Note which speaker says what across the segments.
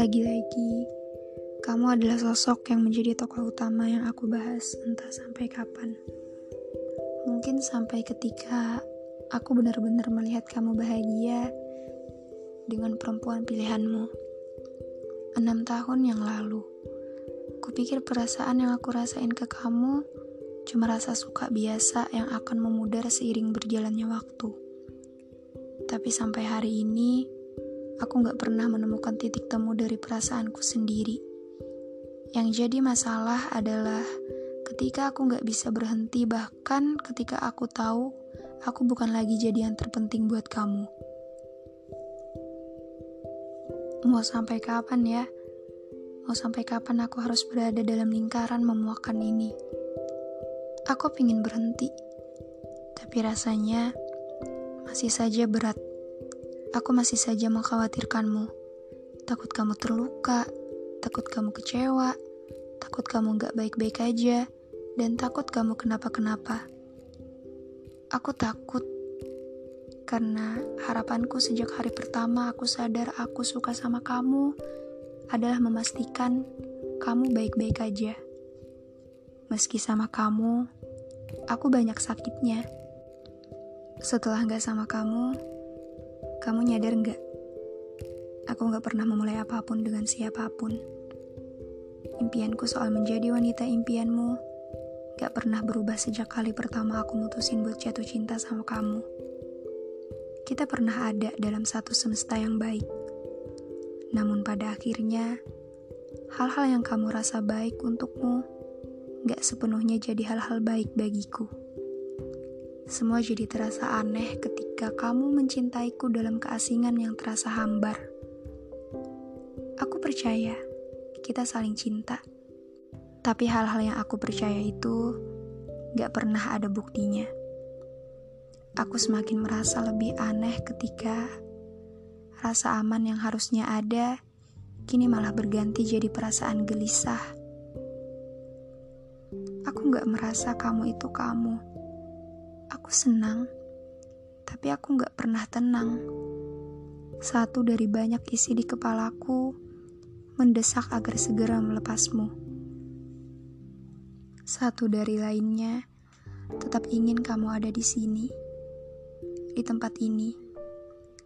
Speaker 1: Lagi-lagi, kamu adalah sosok yang menjadi tokoh utama yang aku bahas entah sampai kapan. Mungkin sampai ketika aku benar-benar melihat kamu bahagia dengan perempuan pilihanmu. Enam tahun yang lalu, kupikir perasaan yang aku rasain ke kamu cuma rasa suka biasa yang akan memudar seiring berjalannya waktu. Tapi sampai hari ini, aku gak pernah menemukan titik temu dari perasaanku sendiri. Yang jadi masalah adalah ketika aku gak bisa berhenti, bahkan ketika aku tahu aku bukan lagi jadi yang terpenting buat kamu. Mau sampai kapan ya? Mau sampai kapan aku harus berada dalam lingkaran memuakan ini? Aku ingin berhenti, tapi rasanya masih saja berat. Aku masih saja mengkhawatirkanmu. Takut kamu terluka, takut kamu kecewa, takut kamu gak baik-baik aja, dan takut kamu kenapa-kenapa. Aku takut karena harapanku sejak hari pertama aku sadar aku suka sama kamu adalah memastikan kamu baik-baik aja. Meski sama kamu, aku banyak sakitnya. Setelah gak sama kamu, kamu nyadar nggak? Aku nggak pernah memulai apa pun dengan siapa pun. Impianku soal menjadi wanita impianmu gak pernah berubah sejak kali pertama aku mutusin buat jatuh cinta sama kamu. Kita pernah ada dalam satu semesta yang baik. Namun pada akhirnya, hal-hal yang kamu rasa baik untukmu gak sepenuhnya jadi hal-hal baik bagiku. Semua jadi terasa aneh ketika kamu mencintaiku dalam keasingan yang terasa hambar. Aku percaya kita saling cinta. Tapi hal-hal yang aku percaya itu gak pernah ada buktinya. Aku semakin merasa lebih aneh ketika rasa aman yang harusnya ada kini malah berganti jadi perasaan gelisah. Aku gak merasa kamu itu kamu Aku senang, tapi aku gak pernah tenang. Satu dari banyak isi di kepalaku mendesak agar segera melepasmu. Satu dari lainnya tetap ingin kamu ada di sini, di tempat ini,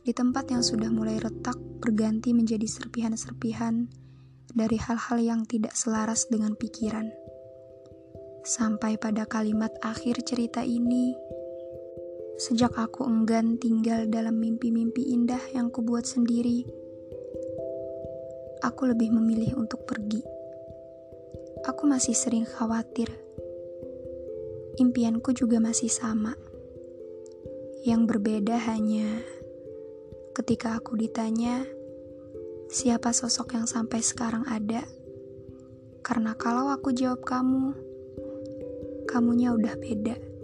Speaker 1: di tempat yang sudah mulai retak berganti menjadi serpihan-serpihan dari hal-hal yang tidak selaras dengan pikiran. Sampai pada kalimat akhir cerita ini, sejak aku enggan tinggal dalam mimpi-mimpi indah yang kubuat sendiri, aku lebih memilih untuk pergi. Aku masih sering khawatir. Impianku juga masih sama. Yang berbeda hanya ketika aku ditanya, siapa sosok yang sampai sekarang ada? Karena kalau aku jawab kamu, kamunya udah beda.